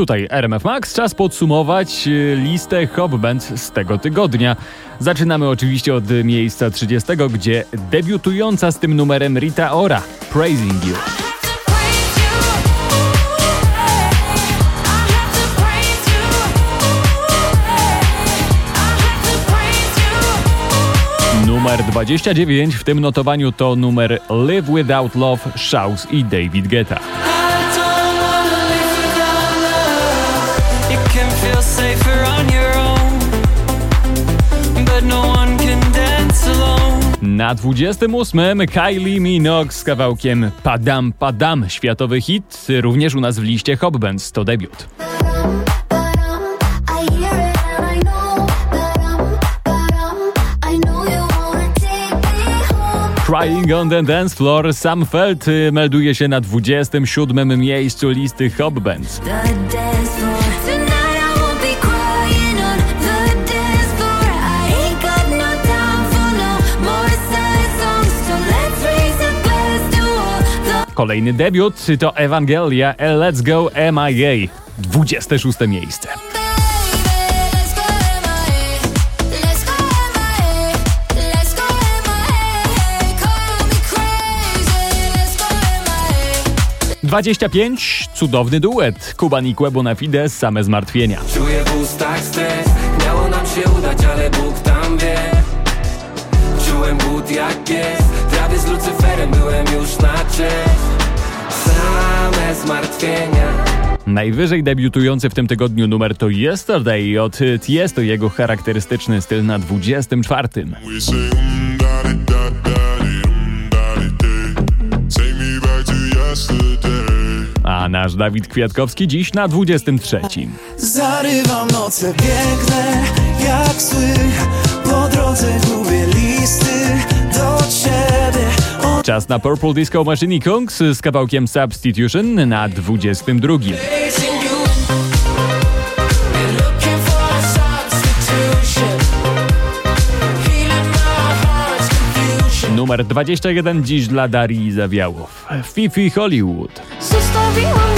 Tutaj RMF Max, czas podsumować y, listę Hop Band z tego tygodnia. Zaczynamy oczywiście od miejsca 30, gdzie debiutująca z tym numerem Rita Ora, Praising You. Numer 29 w tym notowaniu to numer Live Without Love, Shouse i David Guetta. Na 28 Kylie Minogue z kawałkiem Padam Padam, światowy hit, również u nas w liście Hop Bands, to debiut. Crying on the Dance Floor Sam Feld melduje się na 27 miejscu listy Hop Bands. Kolejny debiut to Evangelia Let's Go MIA. 26 miejsce. Dwadzieścia pięć, cudowny duet. Kuban i Quebo same zmartwienia. Czuję w ustach stres, miało nam się udać, ale Bóg tam wie. Czułem but jak prawie z Lucyferem byłem już na cześć same zmartwienia. Najwyżej debiutujący w tym tygodniu numer to Yesterday od Tiesto, jego charakterystyczny styl na 24. A nasz Dawid Kwiatkowski dziś na 23. Zarywam noce piękne jak sły, po drodze gubię listy. Czas na Purple Disco Machine Kungs z kawałkiem Substitution na 22. Numer 21 dziś dla Darii Zawiałów. Fifi Hollywood. Zostawiłam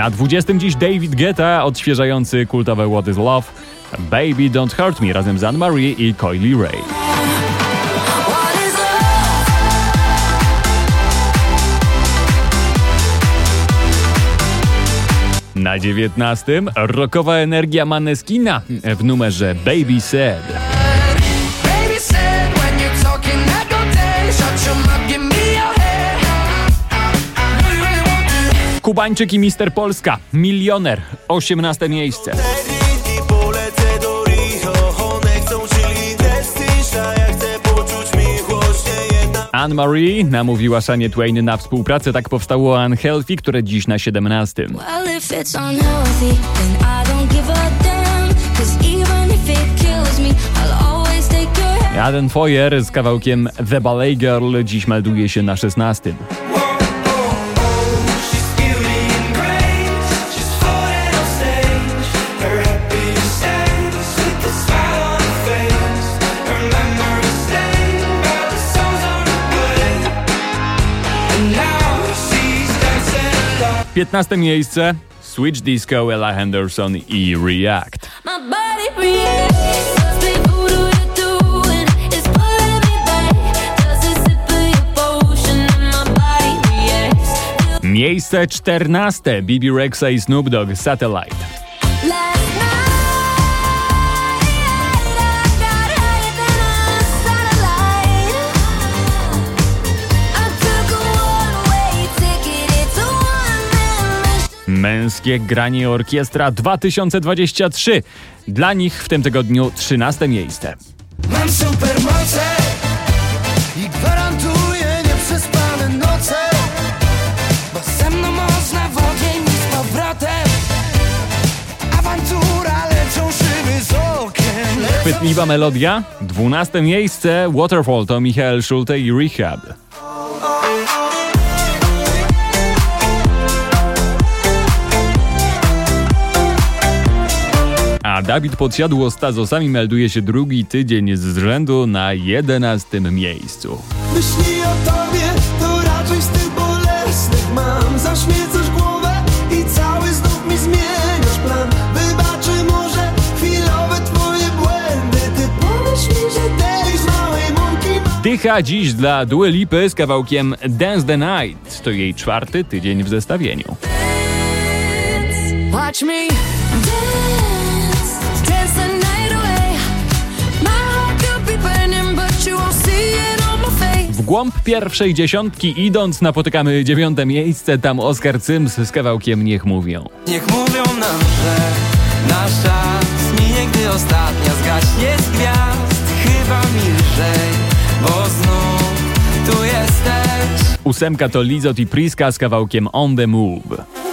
Na 20 dziś David Guetta, odświeżający kultowe What is Love. Baby Don't Hurt Me razem z Anne-Marie i Coily Ray. Na dziewiętnastym rockowa energia Maneskina w numerze Baby Said. Kubańczyk i Mister Polska, milioner, 18 miejsce. Anne-Marie namówiła Shania Twain na współpracę. Tak powstało Unhealthy, które dziś na 17. Adam Foyer z kawałkiem The Ballet Girl dziś melduje się na 16. 15 miejsce Switch Disco, Ella Henderson i React. Miejsce 14 Bibi Rexa i Snoop Dogg Satellite. Męskie granie orkiestra 2023. Dla nich w tym tygodniu 13 miejsce. Mam supermoce i gwarantuję nieprzespane noce, bo ze mną można w ogień z powrotem. Awantura, lecą szyby z okien. Chwytliwa melodia? 12 miejsce Waterfall to Michael Schulte i Rehab. A Dawid Podsiadło z Tazosami melduje się drugi tydzień z rzędu na jedenastym miejscu. Myśli o tobie, to raczej z tych bolesnych mam. Zaśmiecasz głowę i cały znów mi zmieniasz plan. Wybaczy może chwilowe twoje błędy. Ty powiesz mi, że tej z małej mąki ma... Dycha dziś dla Dua Lipy z kawałkiem Dance the Night. To jej czwarty tydzień w zestawieniu. Watch me głąb pierwszej dziesiątki idąc napotykamy dziewiąte miejsce, tam Oskar Cyms z kawałkiem Niech Mówią. Niech mówią nam, że nasz czas minie, gdy ostatnia zgaśnie z gwiazd. Chyba mi lżej, bo znów tu jesteś. Ósemka to Lizot i Priska z kawałkiem On The Move.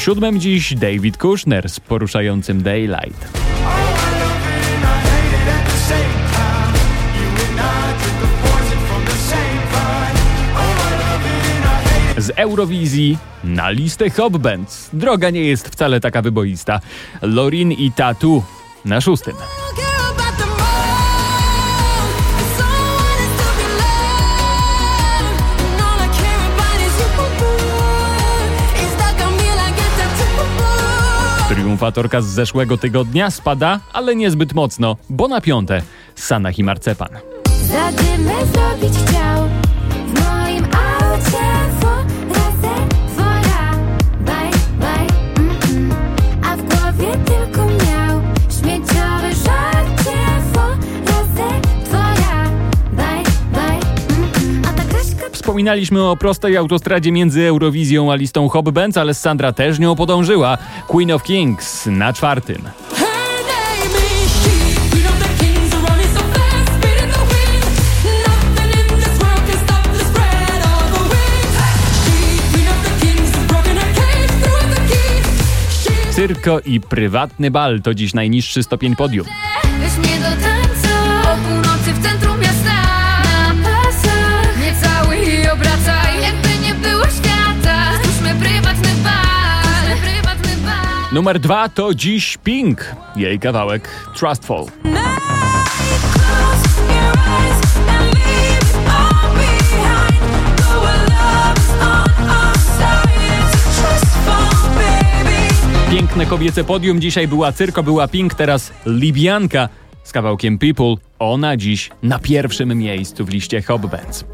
Siódmym dziś David Kushner z poruszającym Daylight. Z Eurowizji na listę Hop Bands. Droga nie jest wcale taka wyboista. Lorin i Tatu na szóstym. Triumfatorka z zeszłego tygodnia spada, ale niezbyt mocno, bo na piąte Sanach i Marcepan. Zrobić chciał Wspominaliśmy o prostej autostradzie między Eurowizją a listą Hop ale Sandra też nią podążyła. Queen of Kings na czwartym. Cyrko i prywatny bal to dziś najniższy stopień podium. Numer dwa to dziś Pink. Jej kawałek Trustful. Piękne kobiece podium dzisiaj była Cyrko, była Pink, teraz Libianka z kawałkiem People. Ona dziś na pierwszym miejscu w liście Bands.